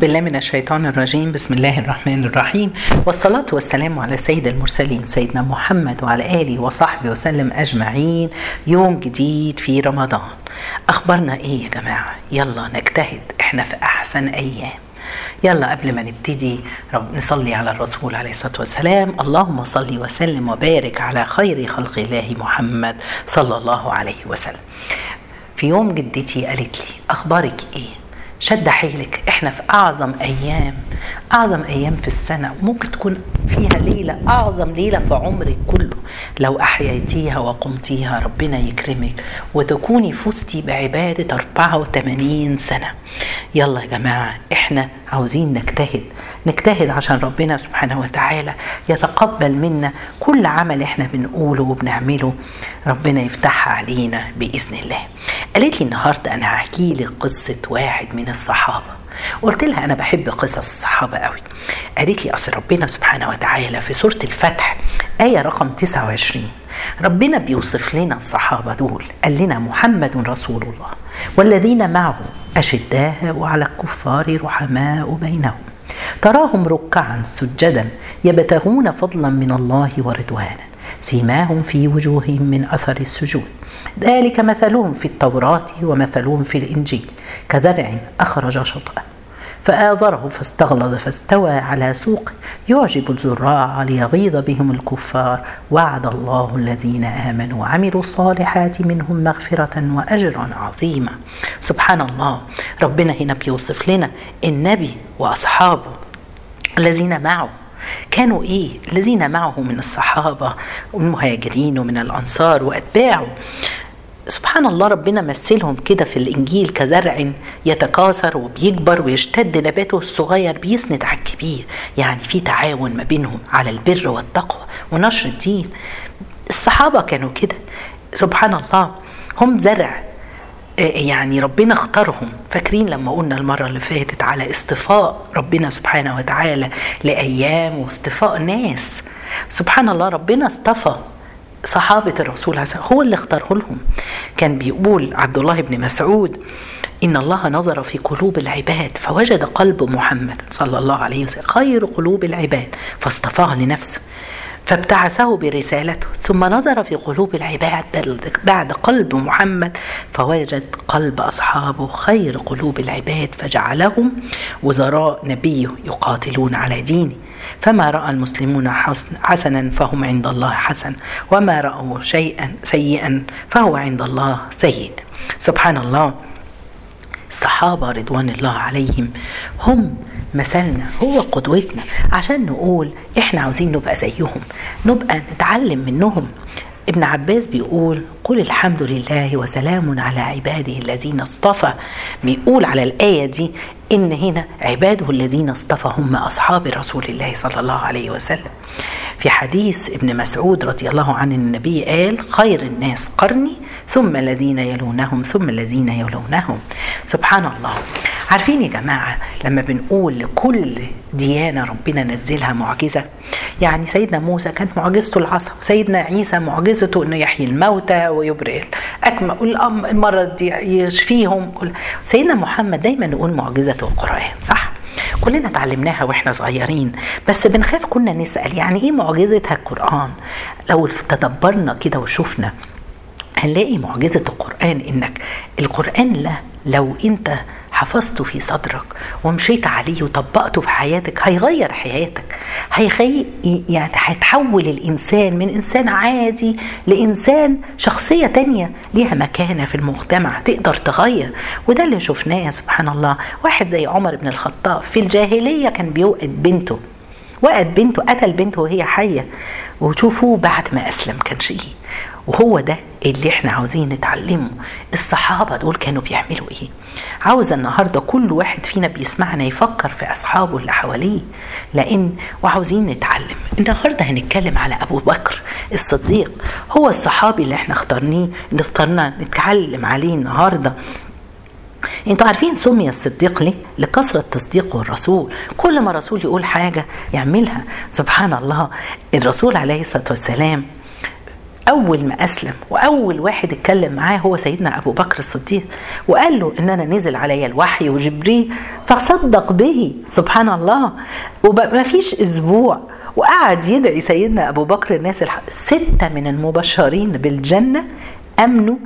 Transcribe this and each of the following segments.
بالله من الشيطان الرجيم. بسم الله الرحمن الرحيم. والصلاة والسلام على سيد المرسلين سيدنا محمد وعلى آله وصحبه وسلم أجمعين. يوم جديد في رمضان. أخبارنا إيه يا جماعة؟ يلا نجتهد. إحنا في أحسن أيام. يلا قبل ما نبتدي رب نصلي على الرسول عليه الصلاة والسلام. اللهم صل وسلم وبارك على خير خلق الله محمد صلى الله عليه وسلم. في يوم جدتي قالت لي أخبارك إيه؟ شد حيلك. إحنا في أعظم أيام أعظم أيام في السنة. وممكن تكون فيها ليلة أعظم ليلة في عمرك كله. لو أحييتيها وقمتيها ربنا يكرمك. وتكوني فزتي بعبادة 84 سنة. يلا يا جماعة إحنا عاوزين نجتهد. نجتهد عشان ربنا سبحانه وتعالى يتقبل منا كل عمل إحنا بنقوله وبنعمله. ربنا يفتحها علينا بإذن الله. قالت لي النهارده أنا هحكي لك قصة واحد من الصحابة. قلت لها أنا بحب قصص الصحابة قوي. قالت لي أصل ربنا سبحانه وتعالى في سورة الفتح آية رقم 29 ربنا بيوصف لنا الصحابة دول. قال لنا محمد رسول الله والذين معه أشداء على الكفار رحماء بينهم. تراهم ركعا سجدا يبتغون فضلا من الله ورضوانا سيماهم في وجوههم من أثر السجود. ذلك مثلهم في التوراة ومثلهم في الإنجيل. كزرع أخرج شطأه. فآذره فاستغلظ فاستوى على سوقه. يعجب الزراع ليغيظ بهم الكفار. وعد الله الذين آمنوا وعملوا الصالحات منهم مغفرة وأجرا عظيما. سبحان الله. ربنا هنا بيوصف لنا النبي وأصحابه الذين معه. كانوا إيه؟ الذين معه من الصحابة والمهاجرين ومن الأنصار وأتباعه. سبحان الله ربنا مثلهم كده في الإنجيل كزرع يتكاثر وبيكبر ويشتد نباته الصغير بيسند على الكبير. يعني في تعاون ما بينهم على البر والتقوى ونشر الدين. الصحابة كانوا كده. سبحان الله هم زرع يعني ربنا اختارهم. فاكرين لما قلنا المرة اللي فاتت على اصطفاء ربنا سبحانه وتعالى لأيام واصطفاء ناس. سبحان الله ربنا اصطفى صحابة الرسول هو اللي اختاره لهم. كان بيقول عبد الله بن مسعود إن الله نظر في قلوب العباد فوجد قلب محمد صلى الله عليه وسلم خير قلوب العباد فاصطفاه لنفسه فابتعثه برسالته ثم نظر في قلوب العباد بعد قلب محمد فوجد قلب أصحابه خير قلوب العباد فجعلهم وزراء نبيه يقاتلون على دينه. فما رأى المسلمون حسنا فهم عند الله حسن وما رأوا شيئا سيئا فهو عند الله سيء سبحان الله الصحابة رضوان الله عليهم هم مثلنا هو قدوتنا. عشان نقول إحنا عاوزين نبقى زيهم نبقى نتعلم منهم. ابن عباس بيقول قل الحمد لله وسلام على عباده الذين اصطفى. بيقول على الآية دي إن هنا عباده الذين اصطفى هم أصحاب رسول الله صلى الله عليه وسلم. في حديث ابن مسعود رضي الله عنه النبي قال خير الناس قرني ثم الذين يلونهم ثم الذين يلونهم. سبحان الله. عارفين يا جماعة لما بنقول لكل ديانة ربنا نزلها معجزة؟ يعني سيدنا موسى كانت معجزته العصا وسيدنا عيسى معجزته إنه يحيي الموتى ويبرئ الاكمى المرض يشفيهم سيدنا محمد دايما نقول معجزته القرآن صح؟ كلنا اتعلمناها وإحنا صغيرين بس بنخاف كنا نسأل يعني إيه معجزتها القرآن؟ لو تدبرنا كده وشفنا هنلاقي معجزة القرآن إنك القرآن له لو أنت حفظته في صدرك ومشيت عليه وطبقته في حياتك هيغير حياتك هيخي يعني هيتحول الإنسان من إنسان عادي لإنسان شخصية تانية ليها مكانة في المجتمع تقدر تغير. وده اللي شفناه سبحان الله. واحد زي عمر بن الخطاب في الجاهلية كان بيوقد بنته. وقت بنته قتل بنته وهي حية. وشوفوا بعد ما أسلم كان شيء وهو ده اللي إحنا عاوزين نتعلمه. الصحابة دول كانوا بيعملوا إيه؟ عاوزة النهاردة كل واحد فينا بيسمعنا يفكر في أصحابه اللي حواليه. لأن وعاوزين نتعلم. النهاردة هنتكلم على أبو بكر الصديق. هو الصحابي اللي إحنا اخترناه اللي اخترنا نتكلم عليه النهاردة. أنتوا عارفين سمي الصديق ليه؟ لكثرة تصديقه الرسول. كل ما الرسول يقول حاجة يعملها. سبحان الله. الرسول عليه الصلاة والسلام أول ما أسلم وأول واحد اتكلم معاه هو سيدنا أبو بكر الصديق. وقال له ان أنا نزل علي الوحي وجبريل فصدق به. سبحان الله. وما فيش أسبوع وقعد يدعي سيدنا أبو بكر الناس الح... ستة من المبشرين بالجنة أمنوا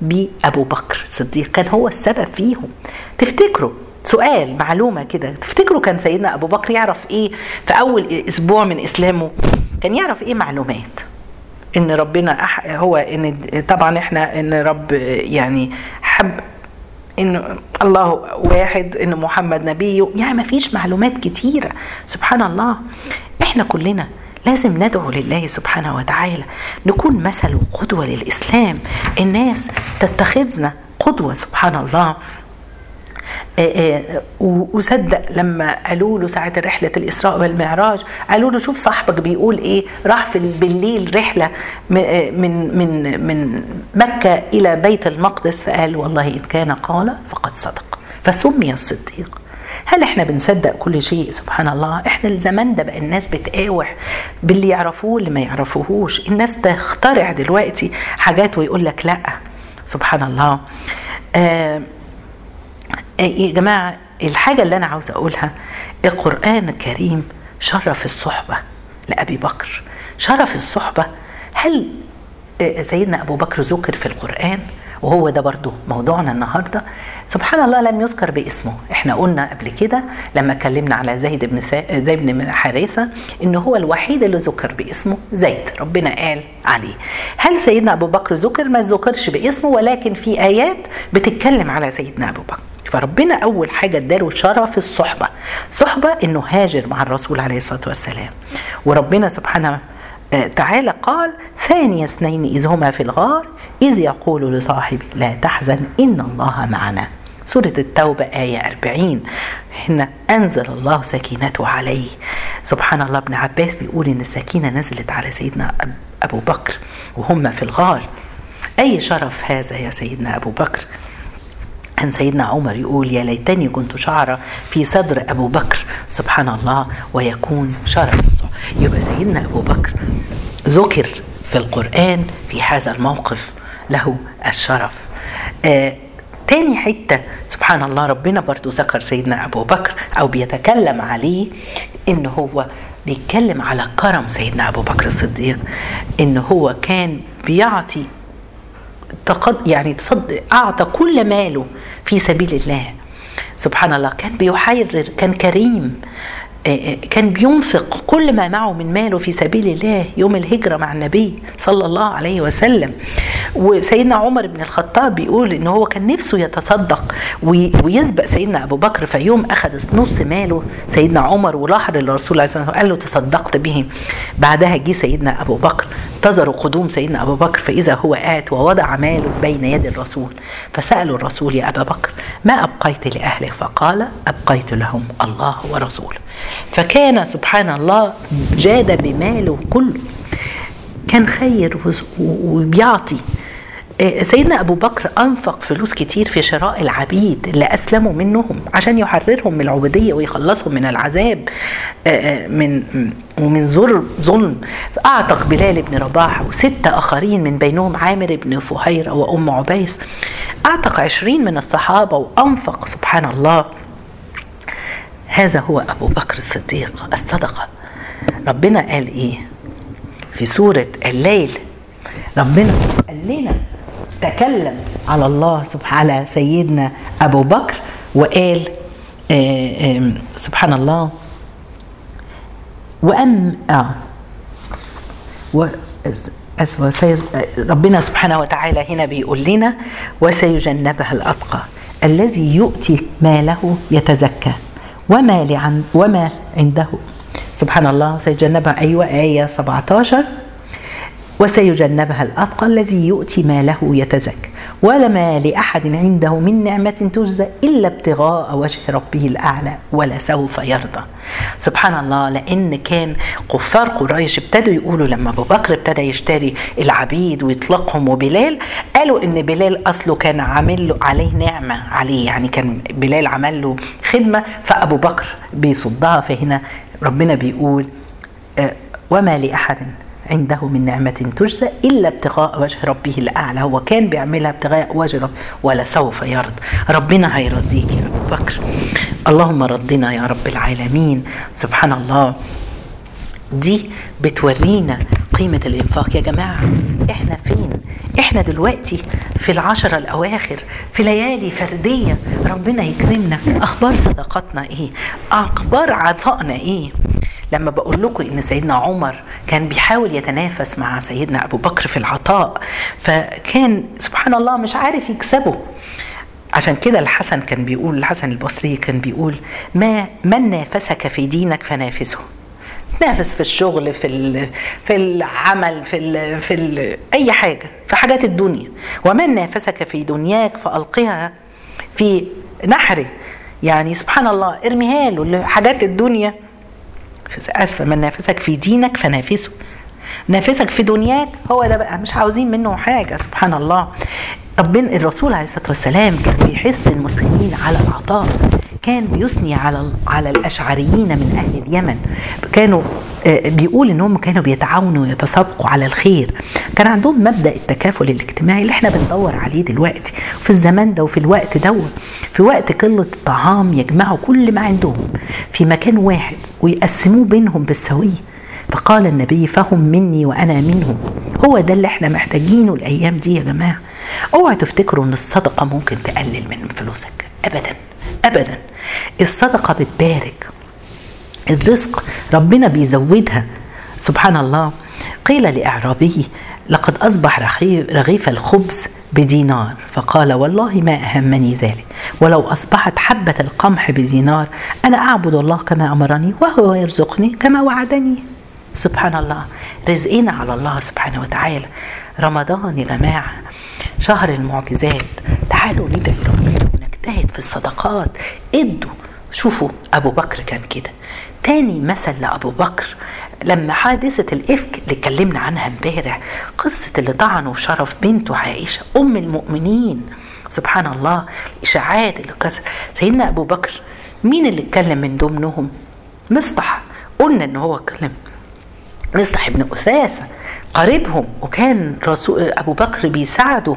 بأبو بكر الصديق. كان هو السبب فيهم. تفتكروا؟ سؤال معلومة كده. تفتكروا كان سيدنا أبو بكر يعرف إيه في أول أسبوع من إسلامه؟ كان يعرف إيه معلومات؟ إن ربنا أح... هو إن طبعا إحنا إن رب يعني حب إن الله واحد إن محمد نبي يعني ما فيش معلومات كتيرة. سبحان الله. إحنا كلنا لازم ندعو لله سبحانه وتعالى نكون مثل وقدوة للإسلام. الناس تتخذنا قدوة سبحان الله. وصدق لما قالوا له ساعة رحلة الإسراء والمعراج قالوا له شوف صاحبك بيقول إيه؟ راح في بالليل رحلة من من من مكة إلى بيت المقدس فقال والله إن كان قال فقد صدق. فسمي الصديق. هل إحنا بنصدق كل شيء؟ سبحان الله إحنا الزمان ده بقى الناس بتقاوح باللي يعرفوه واللي ما يعرفوهوش. الناس تخترع دلوقتي حاجات ويقول لك لا. سبحان الله آه يا جماعة الحاجة اللي أنا عاوزة أقولها القرآن الكريم شرف الصحبة لأبي بكر. شرف الصحبة. هل سيدنا أبو بكر ذكر في القرآن؟ وهو ده برضو موضوعنا النهاردة. سبحان الله لم يذكر باسمه. إحنا قلنا قبل كده لما اتكلمنا على زيد بن. زيد بن حارثة انه هو الوحيد اللي ذكر باسمه زيد ربنا قال عليه. هل سيدنا أبو بكر ذكر؟ ما ذكرش باسمه ولكن في آيات بتتكلم على سيدنا أبو بكر. فربنا أول حاجة اداله شرف الصحبة. صحبة إنه هاجر مع الرسول عليه الصلاة والسلام. وربنا سبحانه تعالى قال ثاني اثنين إذ هما في الغار إذ يقول لصاحبه لا تحزن إن الله معنا. سورة التوبة آية 40 هنا أنزل الله سكينته عليه. سبحان الله ابن عباس بيقول إن السكينة نزلت على سيدنا أبو بكر وهم في الغار. أي شرف هذا يا سيدنا أبو بكر؟ كان سيدنا عمر يقول يا ليتني كنت شعرة في صدر أبو بكر. سبحان الله ويكون شرف يبقى سيدنا أبو بكر ذكر في القرآن في هذا الموقف له الشرف. آه تاني حتة سبحان الله ربنا برضو ذكر سيدنا أبو بكر أو بيتكلم عليه إن هو بيتكلم على كرم سيدنا أبو بكر الصديق إن هو كان بيعطي تقد يعني تصد أعطى كل ماله في سبيل الله. سبحان الله كان بيحرر كان كريم. كان بينفق كل ما معه من ماله في سبيل الله يوم الهجرة مع النبي صلى الله عليه وسلم. وسيدنا عمر بن الخطاب بيقول إن هو كان نفسه يتصدق ويسبق سيدنا أبو بكر في يوم أخذ نص ماله سيدنا عمر ولحر للرسول عليه الصلاة قال له تصدقت به. بعدها جه سيدنا أبو بكر انتظروا قدوم سيدنا أبو بكر فإذا هو آت ووضع ماله بين يد الرسول فسألوا الرسول يا أبا بكر ما أبقيت لاهلك فقال أبقيت لهم الله ورسوله. فكان سبحان الله جاد بماله كله. كان خير وبيعطي. سيدنا أبو بكر أنفق فلوس كتير في شراء العبيد اللي أسلموا منهم عشان يحررهم من العبودية ويخلصهم من العذاب من ومن ظلم. أعتق بلال بن رباح وستة آخرين من بينهم عامر بن فهيرة وأم عبيس. أعتق عشرين من الصحابة وأنفق سبحان الله. هذا هو أبو بكر الصديق الصدقة. ربنا قال إيه؟ في سورة الليل. ربنا قال لنا تكلم على الله سبحانه على سيدنا أبو بكر وقال آآ سبحان الله. وأم آه و ربنا سبحانه وتعالى هنا بيقول لنا وسيجنبها الأتقى الذي يؤتي ماله يتزكى. وما لعن وما عنده. سبحان الله سيجنبها أيوة آية 17 وسيجنبها الأتقى الذي يؤتي ماله يتزكى. ولما لأحد عنده من نعمة تجزى إلا ابتغاء وجه ربه الأعلى ولسوف يرضى. سبحان الله لأن كان كفار قريش ابتدوا يقولوا لما أبو بكر ابتدى يشتري العبيد ويطلقهم وبلال قالوا إن بلال أصله كان عامل له عليه نعمة عليه يعني كان بلال عمل له خدمة فأبو بكر بيصدها. فهنا ربنا بيقول وما لأحد عنده من نعمة تجزى إلا ابتغاء وجه ربه الأعلى. هو كان بيعملها ابتغاء وجه ربه ولا سوف يرضى. ربنا هيرضيك يا أبو بكر. اللهم رضنا يا رب العالمين. سبحان الله. دي بتورينا قيمة الإنفاق. يا جماعة إحنا فين؟ إحنا دلوقتي في العشرة الأواخر في ليالي فردية. ربنا يكرمنا. أخبار صدقاتنا إيه؟ أخبار عطائنا إيه؟ لما بقول لكم إن سيدنا عمر كان بيحاول يتنافس مع سيدنا أبو بكر في العطاء فكان سبحان الله مش عارف يكسبه. عشان كده الحسن كان بيقول الحسن البصري كان بيقول ما من نافسك في دينك فنافسه. تنافس في الشغل في في العمل في ال في ال أي حاجة في حاجات الدنيا. ومن نافسك في دنياك فألقها في نحره يعني سبحان الله ارميها له حاجات الدنيا. آسفة من نافسك في دينك فنافسه. نافسك في دنياك هو ده بقى مش عاوزين منه حاجة سبحان الله. ربنا الرسول عليه الصلاة والسلام كان بيحث المسلمين على العطاء. كان بيثني على على الأشعريين من أهل اليمن. كانوا بيقول انهم كانوا بيتعاونوا ويتسابقوا على الخير. كان عندهم مبدأ التكافل الاجتماعي اللي إحنا بندور عليه دلوقتي في الزمان ده وفي الوقت ده في وقت قلة الطعام يجمعوا كل ما عندهم. في مكان واحد ويقسموه بينهم بالسويه فقال النبي فهم مني وأنا منهم. هو ده اللي إحنا محتاجينه الأيام دي يا جماعة. اوعوا تفتكروا إن الصدقة ممكن تقلل من فلوسك. ابدا ابدا. الصدقة بتبارك. الرزق ربنا بيزودها. سبحان الله. قيل لاعرابي لقد أصبح رغيف الخبز بدينار. فقال والله ما أهمني ذلك ولو أصبحت حبة القمح بدينار أنا أعبد الله كما أمرني وهو يرزقني كما وعدني. سبحان الله رزقنا على الله سبحانه وتعالى. رمضان يا جماعة شهر المعجزات. تعالوا ندعي ربنا ونجتهد في الصدقات. ادوا شوفوا أبو بكر كان كده. تاني مثل لأبو بكر لما حادثة الإفك اللي اتكلمنا عنها امبارح قصة اللي طعنوا في شرف بنته عائشة أم المؤمنين. سبحان الله الإشاعات اللي كسر. سيدنا أبو بكر مين اللي اتكلم من ضمنهم؟ مصطح. قلنا إن هو اتكلم. مصطح ابن أساسة قريبهم وكان رسول أبو بكر بيساعده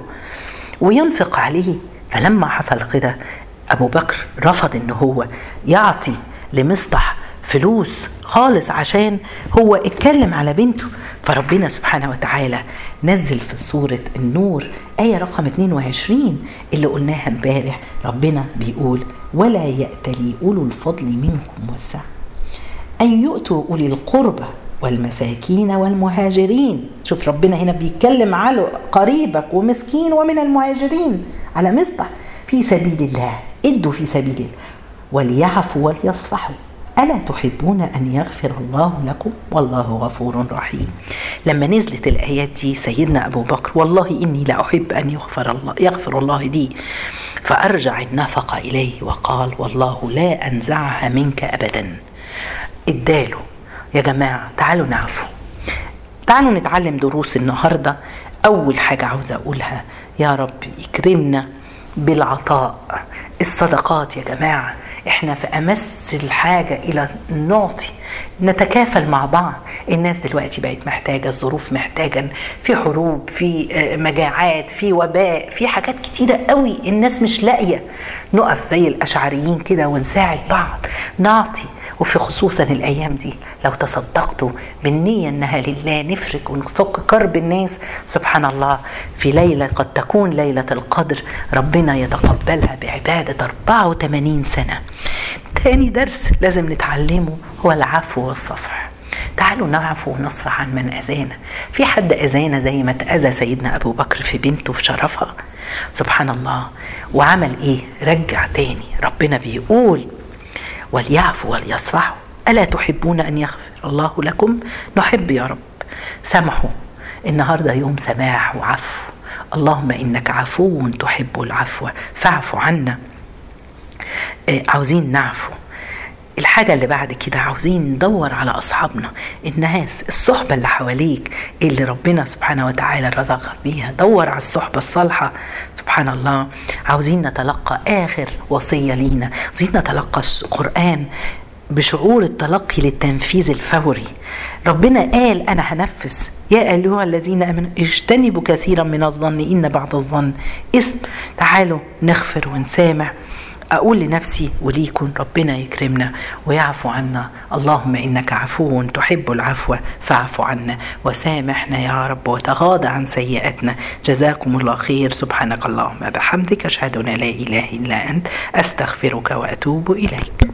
وينفق عليه. فلما حصل كده أبو بكر رفض إن هو يعطي لمصطح فلوس خالص عشان هو اتكلم على بنته. فربنا سبحانه وتعالى نزل في سورة النور آية رقم 22 اللي قلناها امبارح. ربنا بيقول ولا يأتلي أولو الفضل منكم والسعة أن يؤتوا أولي القربى والمساكين والمهاجرين. شوف ربنا هنا بيتكلم على قريبك ومسكين ومن المهاجرين على مصطح في سبيل الله. ادوا في سبيل الله. وليعفوا وليصفحوا. ألا تحبون أن يغفر الله لكم؟ والله غفور رحيم. لما نزلت الآيات دي سيدنا أبو بكر والله إني لا أحب أن يغفر الله يغفر الله دي فأرجع النفق إليه وقال والله لا أنزعها منك أبدا. اداله. يا جماعة تعالوا نعفو. تعالوا نتعلم دروس النهاردة. أول حاجة عاوزة أقولها يا رب يكرمنا بالعطاء. الصدقات يا جماعة إحنا في أمس الحاجة إلى نعطي نتكافل مع بعض. الناس دلوقتي بقت محتاجة الظروف محتاجة في حروب في مجاعات في وباء في حاجات كتيرة قوي الناس مش لاقية. نقف زي الأشعريين كده ونساعد بعض. نعطي وفي خصوصا الأيام دي لو تصدقتوا بالنية إنها لله نفرج ونفك كرب الناس سبحان الله في ليلة قد تكون ليلة القدر ربنا يتقبلها بعبادة 84 سنة. تاني درس لازم نتعلمه هو العفو والصفح. تعالوا نعفو ونصفح عن من أذانا. في حد أذانا زي ما تأذى سيدنا أبو بكر في بنته في شرفها. سبحان الله وعمل إيه؟ رجع تاني ربنا بيقول وليعفوا وليصفحوا ألا تحبون أن يغفر الله لكم؟ نحب يا رب. سامحوا النهاردة يوم سماح وعفو. اللهم إنك عفو تحب العفو فاعف عنا. آه عاوزين نعفو. الحاجة اللي بعد كده عاوزين ندور على أصحابنا الناس الصحبة اللي حواليك اللي ربنا سبحانه وتعالى رزقك بيها. دور على الصحبة الصالحة سبحان الله. عاوزين نتلقى آخر وصية لينا. عاوزين نتلقى القرآن بشعور التلقي للتنفيذ الفوري. ربنا قال أنا هنفذ. يا أيها الذين آمنوا اجتنبوا كثيرا من الظن إن بعض الظن اسم تعالوا نغفر ونسامح. أقول لنفسي وليكن ربنا يكرمنا ويعفو عنا. اللهم إنك عفو تحب العفو فاعف عنا. وسامحنا يا رب وتغاضى عن سيئاتنا. جزاكم الله خير. سبحانك اللهم بحمدك أشهد أن لا إله إلا أنت. أستغفرك وأتوب إليك.